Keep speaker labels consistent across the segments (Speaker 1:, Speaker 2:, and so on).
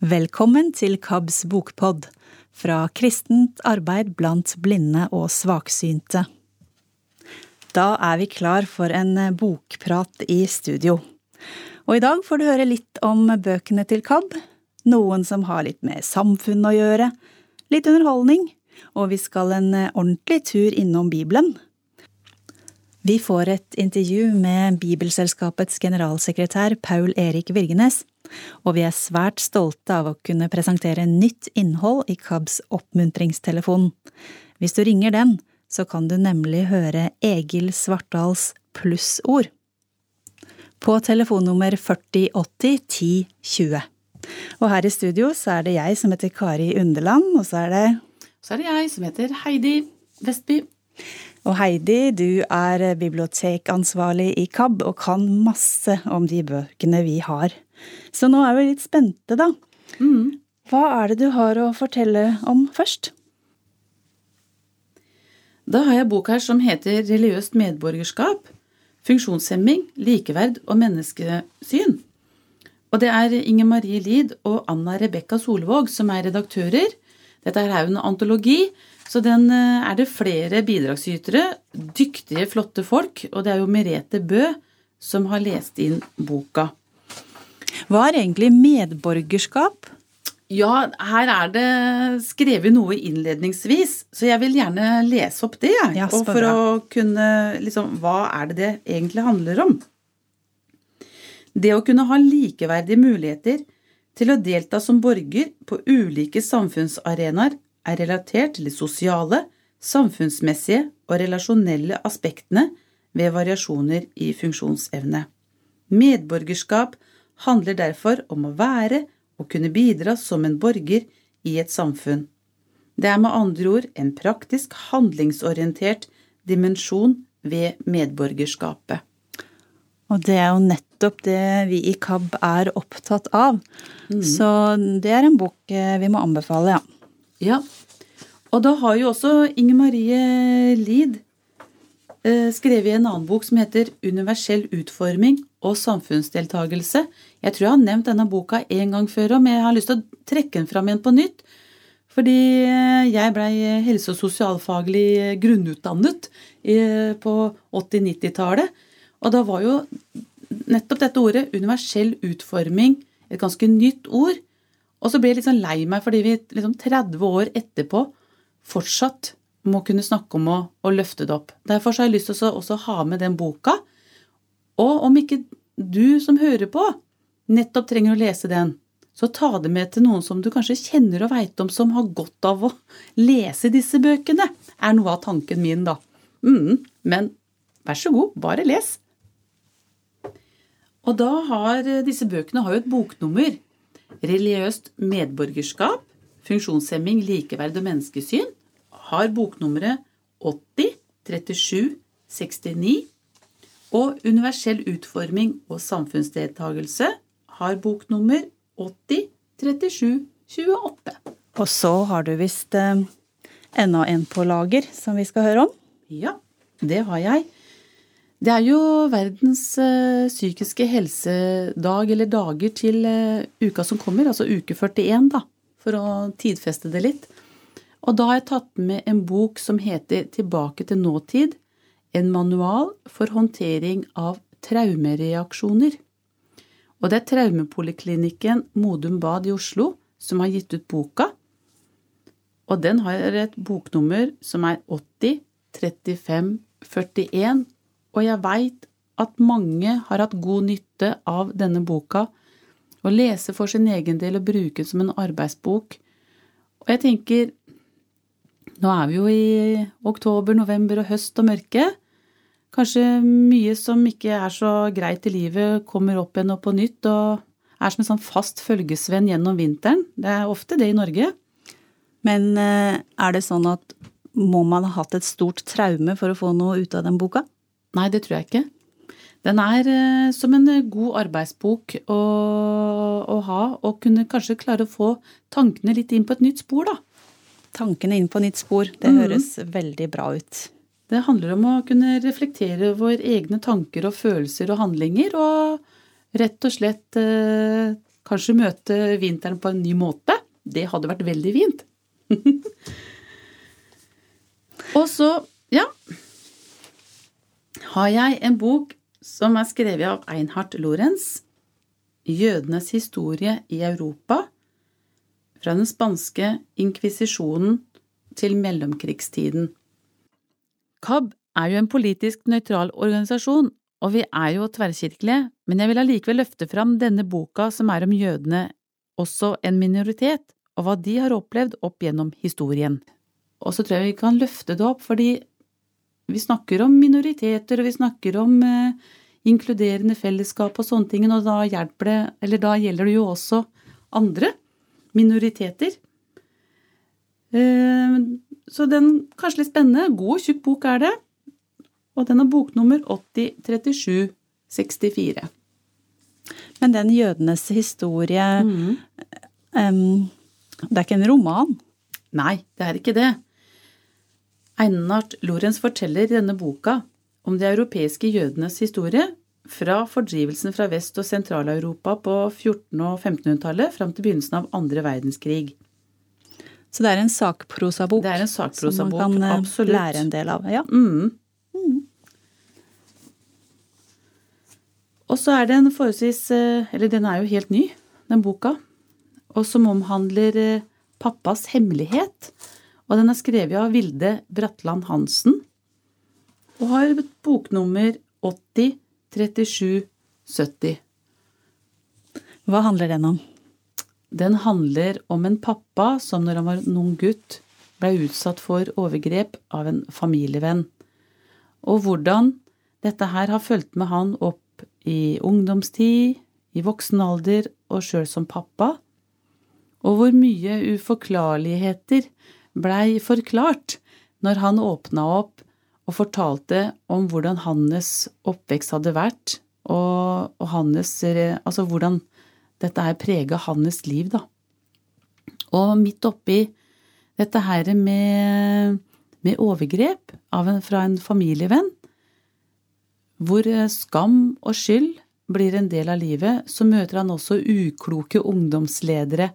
Speaker 1: Velkommen til KABs bokpod, fra kristent arbeid blant blinde og svaksynte. Da er vi klar for en bokprat i studio. Og i dag får du høre litt om bøkene til KAB, noen som har litt med samfunn å gjøre, litt underholdning, og vi skal en ordentlig tur innom Bibelen. Vi får et intervju med Bibelselskapets generalsekretær Paul Erik Virgenes, og vi er svært stolte av å kunne presentere nytt innhold i KABs oppmuntringstelefon. Hvis du ringer den, så kan du nemlig høre Egil Svartdals plussord. På telefonnummer 4080 1020. Og her i studio så er det jeg som heter Kari Underland, og så er det
Speaker 2: Så er det jeg som heter Heidi Vestby.
Speaker 1: Og Heidi, du er bibliotekansvarlig i KAB og kan masse om de bøkene vi har. Så nå er vi litt spente, da.
Speaker 2: Mm.
Speaker 1: Hva er det du har å fortelle om først?
Speaker 2: Da har jeg bok her som heter Religiøst medborgerskap, funksjonshemming, likeverd og menneskesyn. Og det er Inger Marie Lid og Anna Rebekka Solvåg som er redaktører. Dette er en antologi, så den eh, er det flere bidragsytere, dyktige, flotte folk, og det er jo Merete Bø som har lest inn boka.
Speaker 1: Hva er egentlig medborgerskap?
Speaker 2: Ja, her er det skrevet noe innledningsvis, så jeg vil gjerne lese opp det. jeg.
Speaker 1: Ja,
Speaker 2: og for
Speaker 1: bra.
Speaker 2: å kunne liksom Hva er det det egentlig handler om? Det å kunne ha likeverdige muligheter til å delta som borger på ulike samfunnsarenaer er relatert til de sosiale, samfunnsmessige og relasjonelle aspektene ved variasjoner i funksjonsevne. Medborgerskap handler derfor om å være og kunne bidra som en borger i et samfunn. Det er med andre ord en praktisk, handlingsorientert dimensjon ved medborgerskapet.
Speaker 1: Og det er jo nettopp det vi i KAB er opptatt av. Så det er en bok eh, vi må anbefale, ja.
Speaker 2: Ja, og da har jo også Inger Marie Lid skrevet skrevet en annen bok som heter Universell utforming og samfunnsdeltagelse. Jeg tror jeg har nevnt denne boka en gang før òg, men jeg har lyst til å trekke den fram igjen på nytt. Fordi eh, jeg blei helse- og sosialfaglig grunnutdannet eh, på 80-90-tallet. Og da var jo nettopp dette ordet, universell utforming, et ganske nytt ord. Og så ble jeg litt sånn lei meg fordi vi liksom 30 år etterpå fortsatt må kunne snakke om å, å løfte det opp. Derfor har jeg lyst til å ha med den boka. Og om ikke du som hører på, nettopp trenger å lese den, så ta det med til noen som du kanskje kjenner og veit om som har godt av å lese disse bøkene, er noe av tanken min, da. Mm, men vær så god, bare les. Og da har disse bøkene har jo et boknummer. Religiøst medborgerskap, funksjonshemming, likeverd og menneskesyn har boknummeret 80 37 69. Og universell utforming og samfunnsdeltagelse har boknummer 80 37 28.
Speaker 1: Og så har du visst eh, enda en på lager som vi skal høre om.
Speaker 2: Ja, det har jeg. Det er jo verdens eh, psykiske helsedag, eller dager, til eh, uka som kommer, altså uke 41, da, for å tidfeste det litt. Og da har jeg tatt med en bok som heter Tilbake til nåtid. En manual for håndtering av traumereaksjoner. Og det er Traumepoliklinikken Modum Bad i Oslo som har gitt ut boka. Og den har et boknummer som er 80 35 41. Og jeg veit at mange har hatt god nytte av denne boka. Å lese for sin egen del og bruke den som en arbeidsbok. Og jeg tenker Nå er vi jo i oktober, november og høst og mørke. Kanskje mye som ikke er så greit i livet, kommer opp igjen og på nytt og er som en sånn fast følgesvenn gjennom vinteren. Det er ofte det i Norge.
Speaker 1: Men eh, er det sånn at må man ha hatt et stort traume for å få noe ut av den boka?
Speaker 2: Nei, det tror jeg ikke. Den er eh, som en eh, god arbeidsbok å, å ha, og kunne kanskje klare å få tankene litt inn på et nytt spor, da.
Speaker 1: Tankene inn på nytt spor, det
Speaker 2: Mhm.
Speaker 1: høres veldig bra ut.
Speaker 2: Det handler om å kunne reflektere over egne tanker og følelser og handlinger, og rett og slett eh, kanskje møte vinteren på en ny måte. Det hadde vært veldig fint. og så, ja Har jeg en bok som er skrevet av Einhard Lorentz. 'Jødenes historie i Europa'. Fra den spanske inkvisisjonen til mellomkrigstiden. KAB er jo en politisk nøytral organisasjon, og vi er jo tverrkirkelige, men jeg vil allikevel løfte fram denne boka som er om jødene, også en minoritet, og hva de har opplevd opp gjennom historien. Og så tror jeg vi kan løfte det opp, fordi vi snakker om minoriteter, og vi snakker om eh, inkluderende fellesskap og sånne ting, og da hjelper det, eller da gjelder det jo også andre minoriteter. Eh, så den kanskje litt spennende. God, og tjukk bok er det. Og den har boknummer 803764.
Speaker 1: Men den jødenes historie
Speaker 2: Mm.
Speaker 1: um, Det er ikke en roman?
Speaker 2: Nei, det er ikke det. Einart Lorentz forteller i denne boka om de europeiske jødenes historie fra fordrivelsen fra Vest- og Sentral-Europa på 1400- og 1500-tallet fram til begynnelsen av andre verdenskrig.
Speaker 1: Så det er en sakprosabok
Speaker 2: Det er en
Speaker 1: som man kan eh,
Speaker 2: absolutt.
Speaker 1: lære en del av. Ja.
Speaker 2: Mm. Og så er den forholdsvis eh, Eller den er jo helt ny, den boka. Og som omhandler eh, pappas hemmelighet. Og den er skrevet av Vilde Bratland Hansen. Og har boknummer 80 37 70.
Speaker 1: Hva handler den om?
Speaker 2: Den handler om en pappa som når han var en ung gutt, ble utsatt for overgrep av en familievenn. Og hvordan dette her har fulgt med han opp i ungdomstid, i voksen alder og sjøl som pappa. Og hvor mye uforklarligheter blei forklart når han åpna opp og fortalte om hvordan hans oppvekst hadde vært, og, og hans Altså hvordan dette her prega hans liv, da. Og midt oppi dette her med, med overgrep en, fra en familievenn, hvor skam og skyld blir en del av livet, så møter han også ukloke ungdomsledere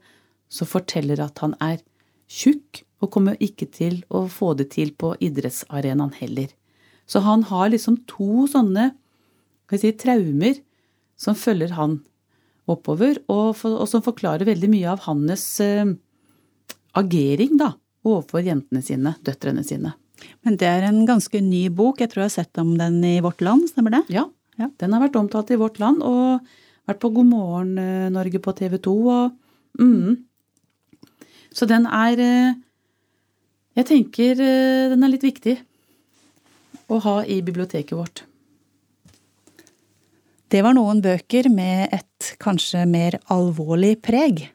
Speaker 2: som forteller at han er tjukk og kommer ikke til å få det til på idrettsarenaen heller. Så han har liksom to sånne skal si, traumer som følger han oppover, og, for, og, som forklarer veldig mye av hans eh, agering da, overfor jentene sine, døtrene sine.
Speaker 1: Men det er en ganske ny bok. Jeg tror jeg har sett om den i Vårt Land, stemmer det?
Speaker 2: Ja,
Speaker 1: Ja.
Speaker 2: den har vært omtalt i Vårt Land og vært på God morgen eh, Norge på TV 2. Og, mm. Så den er eh, Jeg tenker eh, den er litt viktig å ha i biblioteket vårt.
Speaker 1: Det var noen bøker med et kanskje mer alvorlig preg.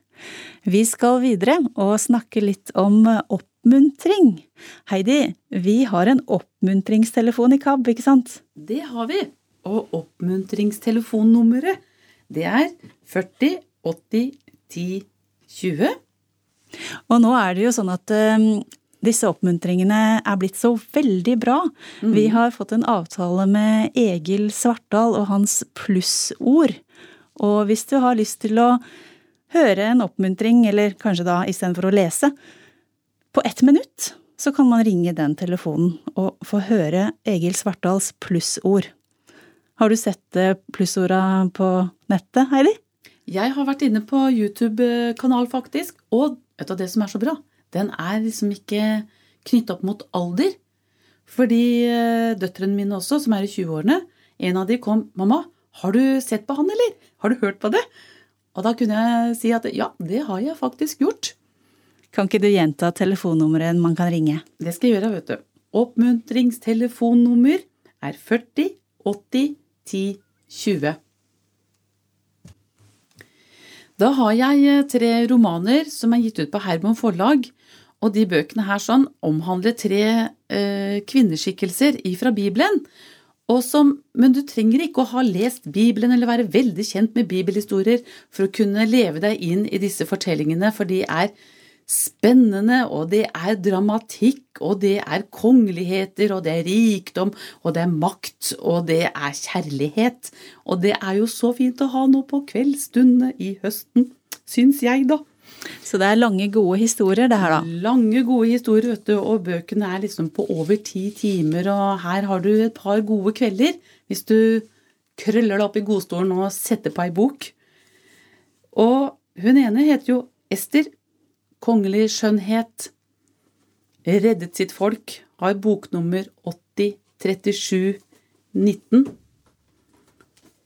Speaker 1: Vi skal videre og snakke litt om oppmuntring. Heidi, vi har en oppmuntringstelefon i KAB, ikke sant?
Speaker 2: Det har vi. Og oppmuntringstelefonnummeret, det er 40 80 10 20.
Speaker 1: Og nå er det jo sånn at eh, disse oppmuntringene er blitt så veldig bra. Vi har fått en avtale med Egil Svartdal og hans plussord. Og hvis du har lyst til å høre en oppmuntring, eller kanskje da istedenfor å lese, på ett minutt, så kan man ringe den telefonen og få høre Egil Svartdals plussord. Har du sett eh, plussorda på nettet, Heidi?
Speaker 2: Jeg har vært inne på YouTube-kanal, faktisk. Og vet du det som er så bra? Den er liksom ikke knyttet opp mot alder. Fordi eh, døtrene mine også, som er i 20-årene, en av de kom 'Mamma, har du sett på han, eller? Har du hørt på det?' Og da kunne jeg si at ja, det har jeg faktisk gjort.
Speaker 1: Kan ikke du gjenta telefonnummeret man kan ringe?
Speaker 2: Det skal jeg gjøre, vet du. Oppmuntringstelefonnummer er 40 80 10 20. Da har jeg eh, tre romaner som er gitt ut på Hermon forlag. Og de bøkene her sånn omhandler tre eh, kvinneskikkelser ifra Bibelen. Som, men du trenger ikke å ha lest Bibelen eller være veldig kjent med bibelhistorier for å kunne leve deg inn i disse fortellingene, for de er spennende, og det er dramatikk, og det er kongeligheter, og det er rikdom, og det er makt, og det er kjærlighet. Og det er jo så fint å ha nå på kveldsstundene i høsten, syns jeg, da.
Speaker 1: Så det er lange, gode historier, det her, da?
Speaker 2: Lange, gode historier, vet du. Og bøkene er liksom på over ti timer, og her har du et par gode kvelder hvis du krøller deg opp i godstolen og setter på ei bok. Og hun ene heter jo Ester. Kongelig skjønnhet. Reddet sitt folk. Har boknummer 80 37 19.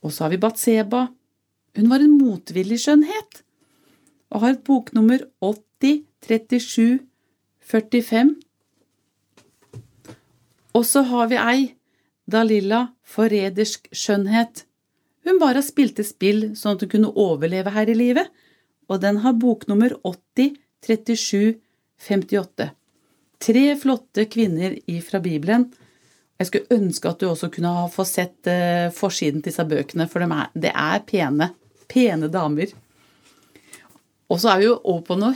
Speaker 2: Og så har vi Batseba. Hun var en motvillig skjønnhet og har et boknummer 80 37 45. Og så har vi ei, Dalila, forrædersk skjønnhet. Hun bare spilte spill sånn at hun kunne overleve her i livet, og den har boknummer 80 37 58. Tre flotte kvinner fra Bibelen. Jeg skulle ønske at du også kunne ha fått sett uh, forsiden til disse bøkene, for de er, det er pene. Pene damer. Og så er vi jo over på noe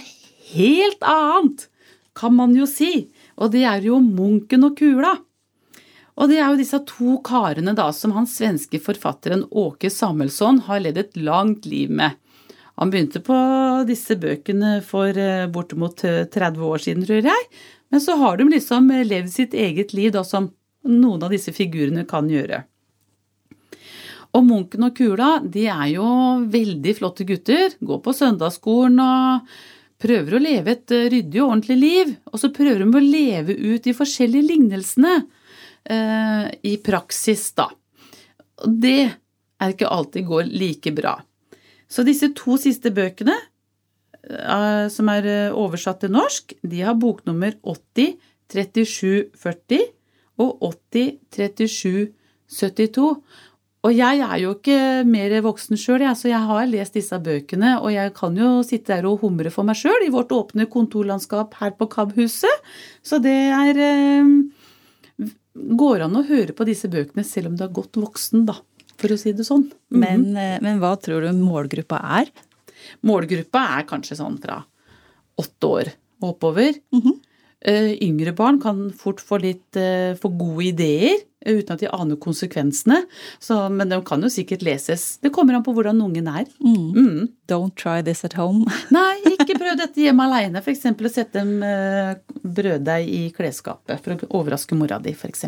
Speaker 2: helt annet, kan man jo si. Og det er jo Munken og Kula. Og det er jo disse to karene da som han svenske forfatteren Åke Samuelsson har ledd et langt liv med. Han begynte på disse bøkene for eh, bortimot 30 eh, år siden, tror jeg. Men så har de liksom levd sitt eget liv, da, som noen av disse figurene kan gjøre. Og Munken og Kula de er jo veldig flotte gutter. Går på søndagsskolen og prøver å leve et eh, ryddig og ordentlig liv. Og så prøver de å leve ut de forskjellige lignelsene eh, i praksis, da. Det er ikke alltid går like bra. Så disse to siste bøkene, eh, som er eh, oversatt til norsk, de har boknummer 80 37 40 og 80 37 72. Og jeg er jo ikke mer voksen sjøl, så jeg har lest disse bøkene. Og jeg kan jo sitte der og humre for meg sjøl i vårt åpne kontorlandskap her på KAB-huset. Så det er eh, Går an å høre på disse bøkene selv om du er godt voksen, da. For å si det sånn.
Speaker 1: -hmm. men, eh, men, hva tror du målgruppa er?
Speaker 2: Målgruppa er kanskje sånn fra åtte år og oppover. Mm -hmm. Yngre barn kan fort få litt for gode ideer uten at de aner konsekvensene. Så, men de kan jo sikkert leses. Det kommer an på hvordan ungen er.
Speaker 1: Mm. Mm. Don't try this at home.
Speaker 2: Nei, ikke prøv dette hjemme aleine. F.eks. å sette uh, brøddeig i klesskapet for å overraske mora di, f.eks.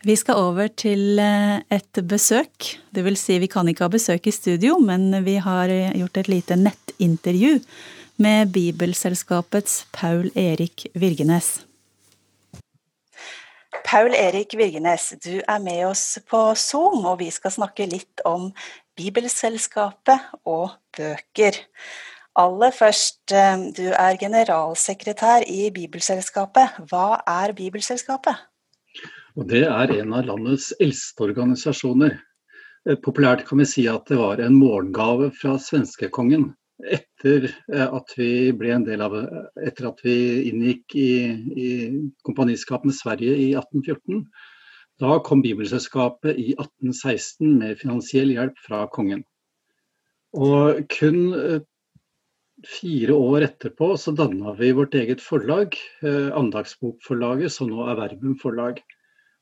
Speaker 1: Vi skal over til eh, et besøk. Det vil si, vi kan ikke ha besøk i studio, men vi har gjort et lite nettintervju med Bibelselskapets Paul Erik Virgenes.
Speaker 3: Paul Erik Virgenes, du er med oss på Zoom, og vi skal snakke litt om Bibelselskapet og bøker. Aller først, eh, du er generalsekretær i Bibelselskapet. Hva er Bibelselskapet?
Speaker 4: Og det er en av landets eldste organisasjoner. Eh, populært kan vi si at det var en morgengave fra svenskekongen etter eh, at vi ble en del av Etter at vi inngikk i, i kompaniskap med Sverige i 1814. Da kom Bibelselskapet i 1816 med finansiell hjelp fra kongen. Og kun eh, fire år etterpå så danna vi vårt eget forlag, eh, Andagsbokforlaget, som nå er Verbum forlag.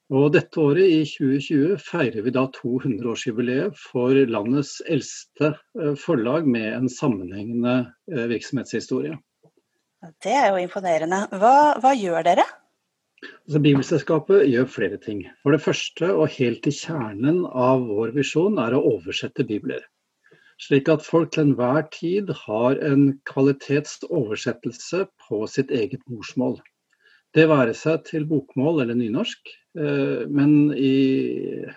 Speaker 4: Og dette året, i 2020, feirer vi da 200-årsjubileet for landets eldste eh, forlag med en sammenhengende eh, virksomhetshistorie.
Speaker 3: Det er jo imponerende. Hva, hva gjør dere?
Speaker 4: Altså, Bibelselskapet gjør flere ting. For det første, og helt til kjernen av vår visjon, er å oversette bibler. Slik at folk til enhver tid har en kvalitetsoversettelse på sitt eget morsmål. Det være seg til bokmål eller nynorsk, men i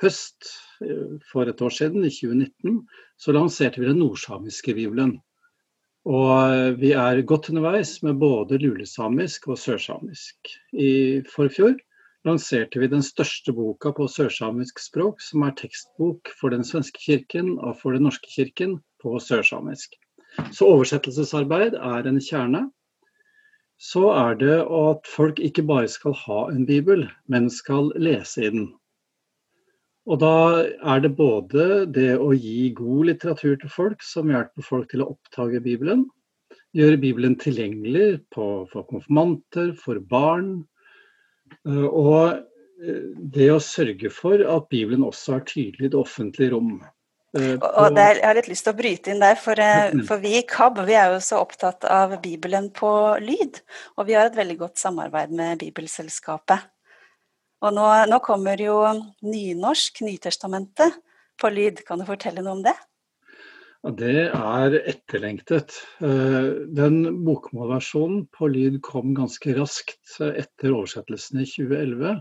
Speaker 4: høst eh, for et år siden, i 2019, så lanserte vi den nordsamiske bibelen. Og eh, vi er godt underveis med både lulesamisk og sørsamisk. I forfjor lanserte vi den største boka på sørsamisk språk, som er tekstbok for den svenske kirken og for den norske kirken på sørsamisk. Så oversettelsesarbeid er en kjerne så er det at folk ikke bare skal ha en bibel, men skal lese i den. Og da er det både det å gi god litteratur til folk, som hjelper folk til å oppdage Bibelen. gjøre Bibelen tilgjengelig på, for konfirmanter, for barn. Eh, og eh, det å sørge for at Bibelen også er tydelig i det offentlige rom.
Speaker 3: Eh, og der, Jeg har litt lyst til å bryte inn der, for, for vi i KAB vi er jo så opptatt av Bibelen på lyd. Og vi har et veldig godt samarbeid med Bibelselskapet. Og nå, nå kommer jo nynorsk, Nytestamentet, på lyd. Kan du fortelle noe om det?
Speaker 4: Det er etterlengtet. Eh, den bokmålversjonen på lyd kom ganske raskt etter oversettelsen i 2011.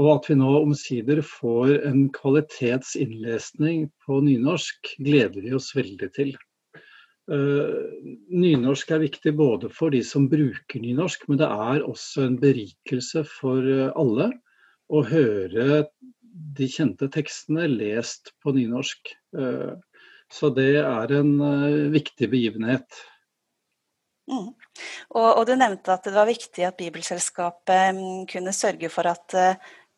Speaker 4: Og at vi nå omsider får en kvalitetsinnlesning på nynorsk, gleder vi oss veldig til. Eh, nynorsk er viktig både for de som bruker nynorsk, men det er også en berikelse for alle å høre de kjente tekstene lest på nynorsk. Eh, så det er en viktig begivenhet.
Speaker 3: Mm. Og, og, du nevnte at det var viktig at Bibelselskapet um, kunne sørge for at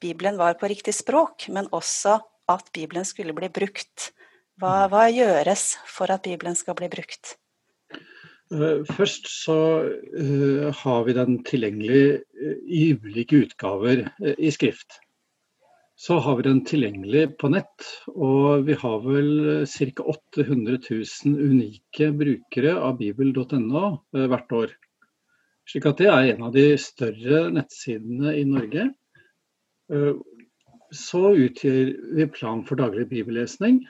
Speaker 3: Bibelen var på riktig språk, men også at Bibelen skulle bli brukt. Hva, hva gjøres for at Bibelen skal bli brukt?
Speaker 4: Uh, først så har vi den tilgjengelig i ulike utgaver i skrift så har vi den tilgjengelig på nett. Og vi har vel ca. 800 000 unike brukere av bibel.no eh, hvert år. Slik at det er en av de større nettsidene i Norge. Eh, så utgjør vi plan for daglig bibellesning.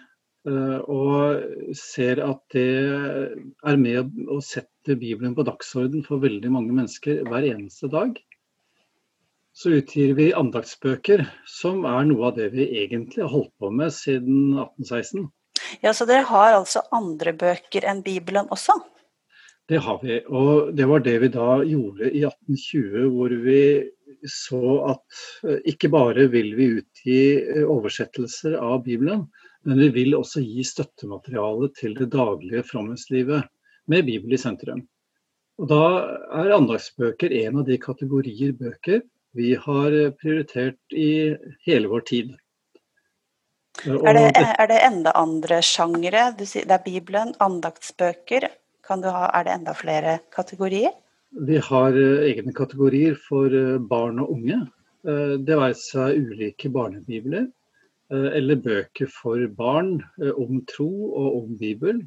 Speaker 4: Eh, og ser at det er med å sette Bibelen på dagsorden for veldig mange mennesker hver eneste dag så utgir vi andaktsbøker, som er noe av det vi egentlig har holdt på med siden 1816.
Speaker 3: Ja, Så dere har altså andre bøker enn Bibelen også?
Speaker 4: Det har vi, og det var det vi da gjorde i 1820, hvor vi så at eh, ikke bare vil vi utgi eh, oversettelser av Bibelen, men vi vil også gi støttemateriale til det daglige fromhetslivet med Bibel i sentrum. Og Da er andagsbøker en av de kategorier bøker vi har prioritert i hele vår tid.
Speaker 3: Er det, er det, enda andre sjangere? Det er Bibelen, andaktsbøker. Ha, er det enda flere kategorier?
Speaker 4: Vi har eh, egne kategorier for eh, barn og unge. Eh, det være seg ulike barnebibler eller bøker for barn om tro og om Bibel.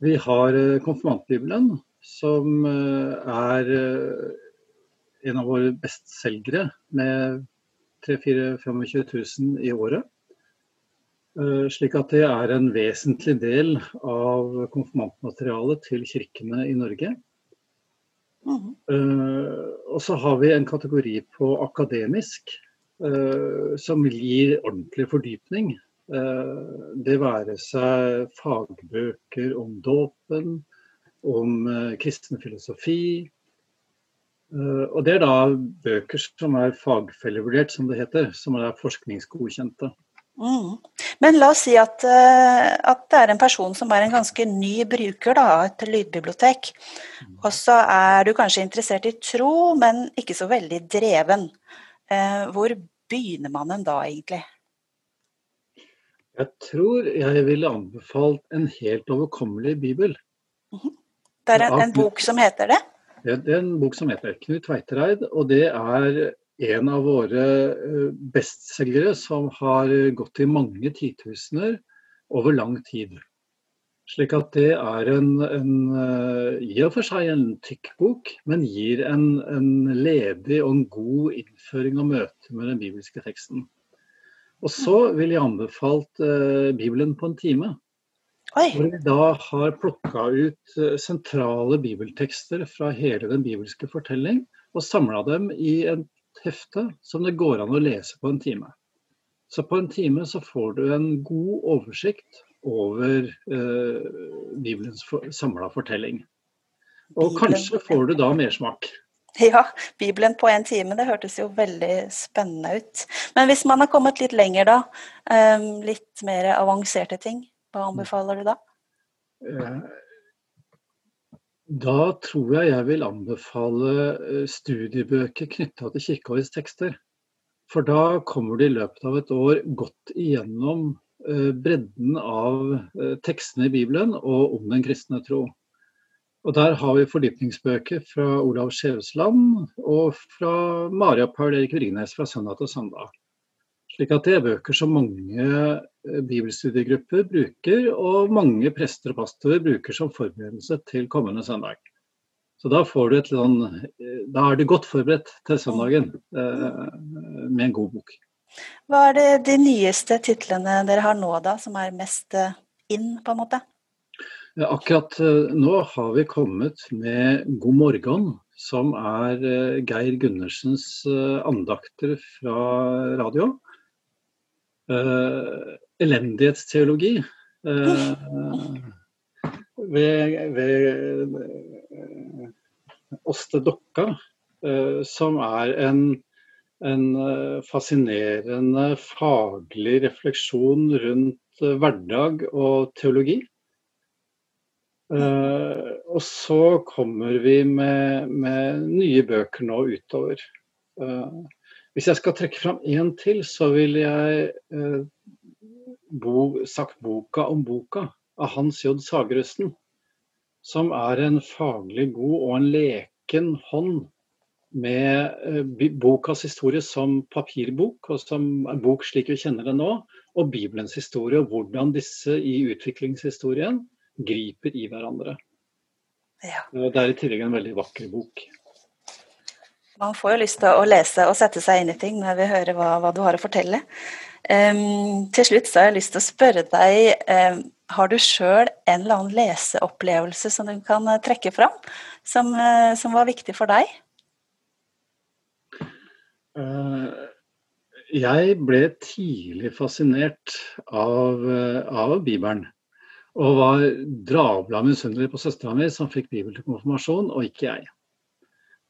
Speaker 4: Vi har konfirmantbibelen, som er en av våre bestselgere med 3 25 000 i året. Slik at det er en vesentlig del av konfirmantmaterialet til kirkene i Norge. Mm. Og så har vi en kategori på akademisk eh, som gir ordentlig fordypning. Det være seg fagbøker om dåpen, om kristen filosofi, Eh, og det er da bøker som er fagfellevurdert, som det heter. Som er forskningsgodkjente.
Speaker 3: Mm. Men la oss si at, eh, at, det er en person som er en ganske ny bruker av et lydbibliotek. Mm. Og så er du kanskje interessert i tro, men ikke så veldig dreven. Eh, hvor begynner man en da, egentlig?
Speaker 4: Jeg tror jeg ville anbefalt en helt overkommelig bibel.
Speaker 3: Mm. Det er en, en bok som heter det?
Speaker 4: Det er en bok som heter Knut Veitereid, og det er en av våre eh, bestselgere som har gått i mange titusener over lang tid. Slik at det er en, en eh, i og for seg en tykk bok, men gir en, en ledig og en god innføring og møte med den bibelske teksten. Og så vil jeg anbefalt uh, Bibelen på en time. Oi. Hvor vi da har plukka ut eh, sentrale bibeltekster fra hele den bibelske fortelling, og samla dem i et hefte som det går an å lese på en time. Så på en time så får du en god oversikt over eh, Bibelens for, samla fortelling. Og Bibelen. kanskje får du da mersmak.
Speaker 3: Ja, Bibelen på en time, det hørtes jo veldig spennende ut. Men hvis man har kommet litt lenger, da, eh, litt mer avanserte ting, hva anbefaler du da? Eh,
Speaker 4: da tror jeg jeg vil anbefale eh, studiebøker knytta til Kirkeårets tekster. For da kommer du i løpet av et år godt igjennom eh, bredden av tekstene i Bibelen og om den kristne tro. Og der har vi fordypningsbøker fra Olav Skjevesland og fra Maria Paul Erik Virgenes fra søndag til søndag. Slik at det er bøker som mange eh, bibelstudiegrupper bruker, og mange prester og pastorer bruker som forberedelse til kommende søndag. Så da, får du et, sånn, eh, da er du godt forberedt til søndagen eh, med en god bok.
Speaker 3: Hva er det de nyeste titlene dere har nå, da, som er mest inn, på en måte?
Speaker 4: Akkurat eh, nå har vi kommet med God morgen, som er eh, Geir Gundersens eh, andakter fra radio. Elendighetsteologi ved, ved Åste Dokka, som er en, en fascinerende faglig refleksjon rundt hverdag og teologi. Og så kommer vi med, med, nye bøker nå utover. Hvis jeg skal trekke fram én til, så vil jeg bo, sagt boka om boka av Hans J. Sagerusten. Som er en faglig god og en leken hånd med bokas historie som papirbok, og som en bok slik vi kjenner det nå, og Bibelens historie, og hvordan disse i utviklingshistorien griper i hverandre. Ja. Det er i tillegg en veldig vakker bok.
Speaker 3: Man får jo lyst til å lese og sette seg inn i ting når vi hører hva, hva du har å fortelle. Um, til slutt så har jeg lyst til å spørre deg, um, har du sjøl en eller annen leseopplevelse som du kan uh, trekke fram, som, uh, som, var viktig for deg?
Speaker 4: Uh, jeg ble tidlig fascinert av, av Bibelen. Og var drabla misunnelig på søstera mi som fikk bibel til konfirmasjon, og ikke jeg.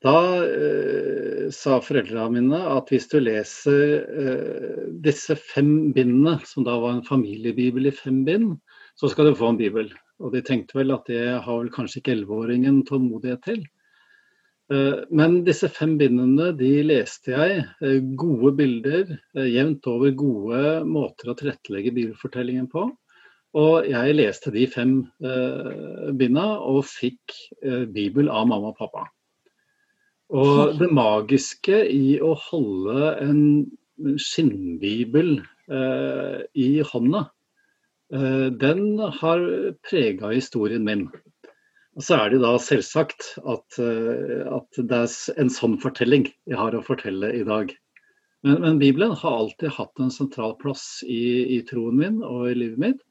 Speaker 4: Da eh, sa foreldrene mine at hvis du leser eh, disse fem bindene, som da var en familiebibel i fem bind, så skal du få en bibel. Og de tenkte vel at det har vel kanskje ikke elleveåringen tålmodighet til. Eh, men disse fem bindene de leste jeg. Eh, gode bilder, eh, jevnt over gode måter å tilrettelegge bibelfortellingen på. Og jeg leste de fem eh, binda og fikk eh, Bibel av mamma og pappa. Og det magiske i å holde en skinnbibel eh, i hånda, eh, den har prega historien min. Og så er det da selvsagt at, eh, at, det er en sånn fortelling jeg har å fortelle i dag. Men, men Bibelen har alltid hatt en sentral plass i, i troen min og i livet mitt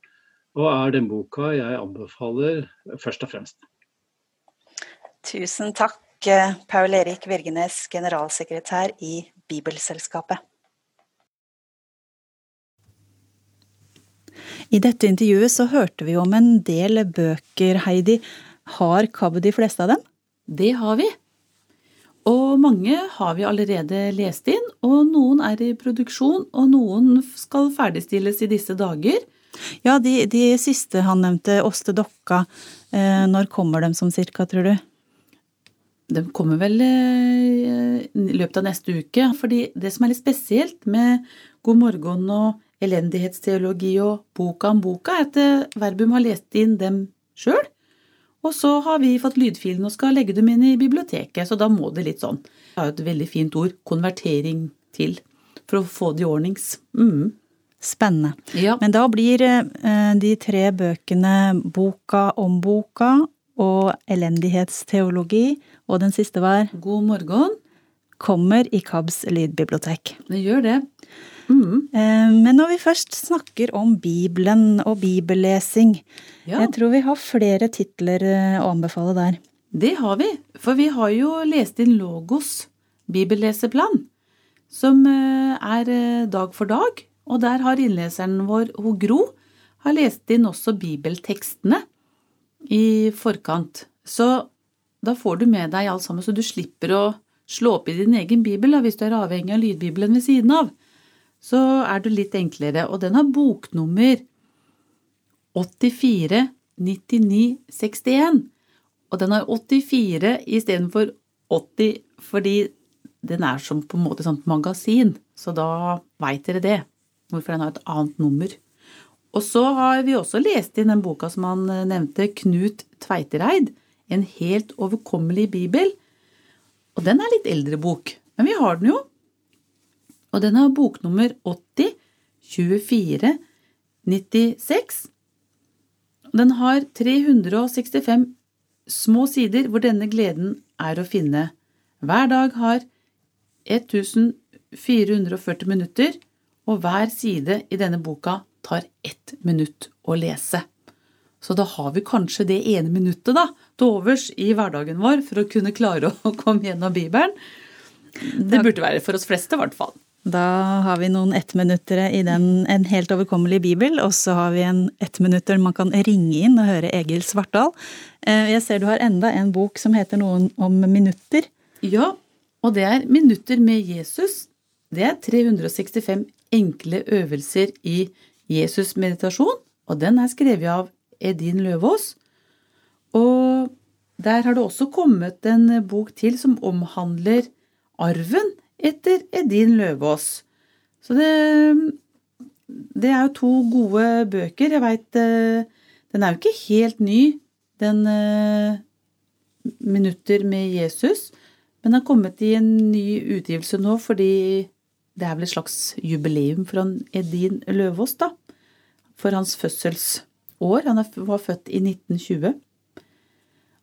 Speaker 4: og er den boka jeg anbefaler først og fremst.
Speaker 3: Tusen takk, eh, Paul Erik Virgenes, generalsekretær i Bibelselskapet.
Speaker 1: I dette intervjuet så hørte vi om en del bøker, Heidi. Har KAB de fleste av dem?
Speaker 2: Det har vi. Og mange har vi allerede lest inn, og noen er i produksjon, og noen skal ferdigstilles i disse dager.
Speaker 1: Ja, de, de siste han nevnte, Åste Dokka, eh, når kommer de som cirka, tror du?
Speaker 2: De kommer vel eh, i løpet av neste uke. fordi det som er litt spesielt med God morgen og elendighetsteologi og Boka om boka, er at eh, Verbum har lest inn dem sjøl. Og så har vi fått lydfilen og skal legge dem inn i biblioteket, så da må det litt sånn. Det er jo et veldig fint ord, konvertering til, for å få det i ordnings. Mm.
Speaker 1: Spennende. Ja. Men da blir eh, de tre bøkene Boka om boka og Elendighetsteologi, og den siste var
Speaker 2: God morgen.
Speaker 1: Kommer i KABs lydbibliotek.
Speaker 2: Det gjør det.
Speaker 1: Mm. Eh, men når vi først snakker om Bibelen og bibellesing, ja. jeg tror vi har flere titler eh, å anbefale der.
Speaker 2: Det har vi, for vi har jo lest inn Logos bibelleseplan, som er dag for dag. Og der har innleseren vår, Ho Gro, har lest inn også bibeltekstene i forkant. Så da får du med deg alt sammen, så du slipper å slå opp i din egen bibel da, hvis du er avhengig av lydbibelen ved siden av. Så er det litt enklere. Og den har boknummer 84 99 61. Og den har 84 istedenfor 80 fordi den er som på en måte sånn magasin. Så da veit dere det hvorfor den har et annet nummer. Og så har vi også lest inn den boka som han eh, nevnte, Knut Tveitereid, En helt overkommelig bibel. Og den er litt eldre bok, men vi har den jo. Og den har boknummer 80 24 96. Den har 365 små sider hvor denne gleden er å finne. Hver dag har 1440 minutter, og hver side i denne boka tar ett minutt å lese. Så da har vi kanskje det ene minuttet da, til overs i hverdagen vår for å kunne klare å komme gjennom Bibelen. Det burde være for oss fleste, i hvert fall.
Speaker 1: Da har vi noen ettminuttere i den, en helt overkommelig bibel, og så har vi en ettminutter man kan ringe inn og høre Egil Svartdal. Eh, jeg ser du har enda en bok som heter noen om minutter.
Speaker 2: Ja, og det er Minutter med Jesus. Det er 365 enkle øvelser i Jesus-meditasjon, og den er skrevet av Edin Løvaas. Og der har det også kommet en bok til som omhandler arven etter Edin Løvaas. Så det, det er jo to gode bøker. Jeg veit eh, Den er jo ikke helt ny, den eh, Minutter med Jesus. Men den har kommet i en ny utgivelse nå fordi det er vel et slags jubileum for Edin Løvaas, da. For hans fødselsår. Han var født i 1920.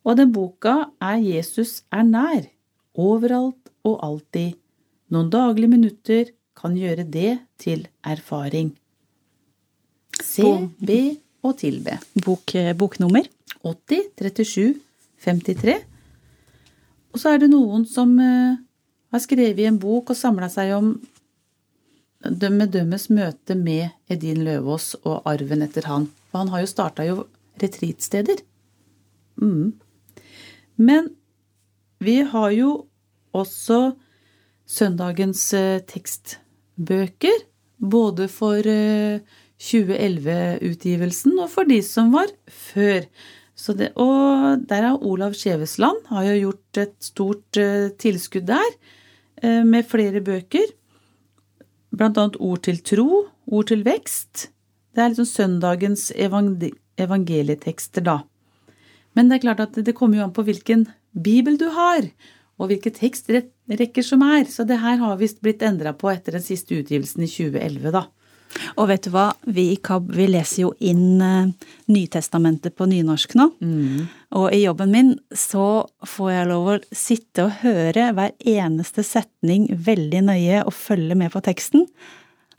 Speaker 2: Og den boka er Jesus er nær. Overalt og alltid. Noen daglige minutter kan gjøre det til erfaring. Se, be og tilbe.
Speaker 1: Bok, eh, boknummer?
Speaker 2: 80 37 53. Og så er det noen som uh, har skrevet i en bok og samla seg om med dømmes møte med Edin Løvaas og arven etter han. For han har jo starta jo retreatsteder. Mm. Men vi har jo også søndagens eh, tekstbøker, både for 2011-utgivelsen eh, og for de som var før. Det, og der har Olav Skjevesland har jo gjort et stort uh, tilskudd der, med flere bøker. Blant annet Ord til tro, Ord til vekst. Det er liksom søndagens evangelietekster, da. Men det er klart at det kommer jo an på hvilken bibel du har og hvilke tekstrekker som er. Så det her har visst blitt endra på etter den siste utgivelsen i 2011, da.
Speaker 1: Og vet du hva, vi i KAB vi leser jo inn uh, Nytestamentet på nynorsk nå. Mm. Og i jobben min så får jeg lov å sitte og høre hver eneste setning veldig nøye og følge med på teksten.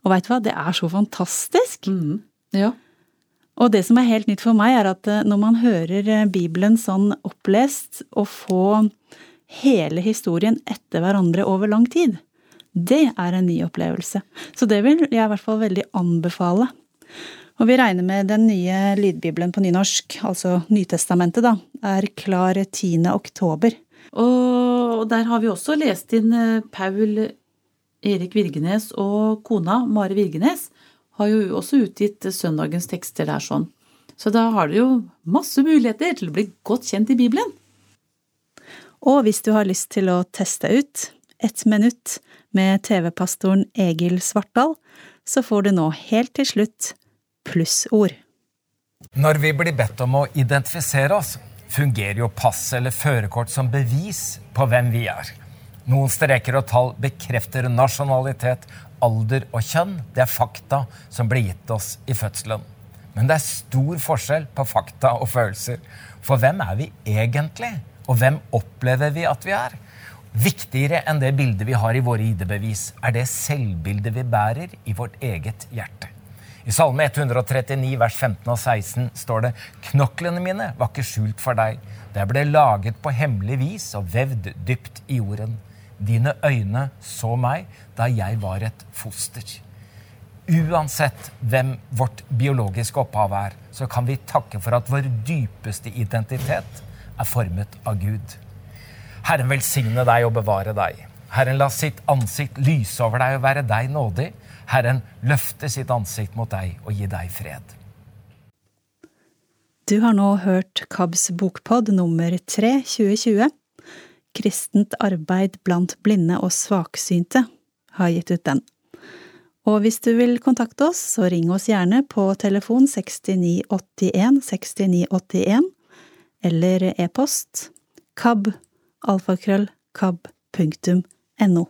Speaker 1: Og veit du hva, det er så fantastisk!
Speaker 2: Mm. Ja.
Speaker 1: Og det som er helt nytt for meg, er at uh, når man hører uh, Bibelen sånn opplest, og få hele historien etter hverandre over lang tid. Det er en ny opplevelse. Så det vil jeg i hvert fall veldig anbefale. Og vi regner med den nye lydbibelen på nynorsk, altså Nytestamentet, da, er klar 10. oktober.
Speaker 2: Og der har vi også lest inn eh, Paul Erik Virgenes og kona Mare Virgenes har jo også utgitt søndagens tekster der sånn. Så da har dere jo masse muligheter til å bli godt kjent i Bibelen.
Speaker 1: Og hvis du har lyst til å teste ut ett minutt med TV-pastoren Egil Svartdal, så får du nå helt til slutt plussord.
Speaker 5: Når vi blir bedt om å identifisere oss, fungerer jo pass eller førerkort som bevis på hvem vi er. Noen streker og tall bekrefter nasjonalitet, alder og kjønn. Det er fakta som ble gitt oss i fødselen. Men det er stor forskjell på fakta og følelser. For hvem er vi egentlig? Og hvem opplever vi at vi er? Viktigere enn det bildet vi har i våre ID-bevis, er det selvbildet vi bærer i vårt eget hjerte. I Salme 139 vers 15 og 16 står det Knoklene mine var ikke skjult for deg. Det ble laget på hemmelig vis og vevd dypt i jorden. Dine øyne så meg da jeg var et foster. Uansett hvem vårt biologiske opphav er, så kan vi takke for at vår dypeste identitet er formet av Gud. Herren velsigne deg og bevare deg. Herren la sitt ansikt lyse over deg og være deg nådig. Herren løfte sitt ansikt mot deg og gi deg fred.
Speaker 1: Du har nå hørt KABs bokpod nummer 3 2020. Kristent arbeid blant blinde og svaksynte har gitt ut den. Og hvis du vil kontakte oss, så ring oss gjerne på telefon 6981 6981 eller e-post kab alfakrøll kab punktum no.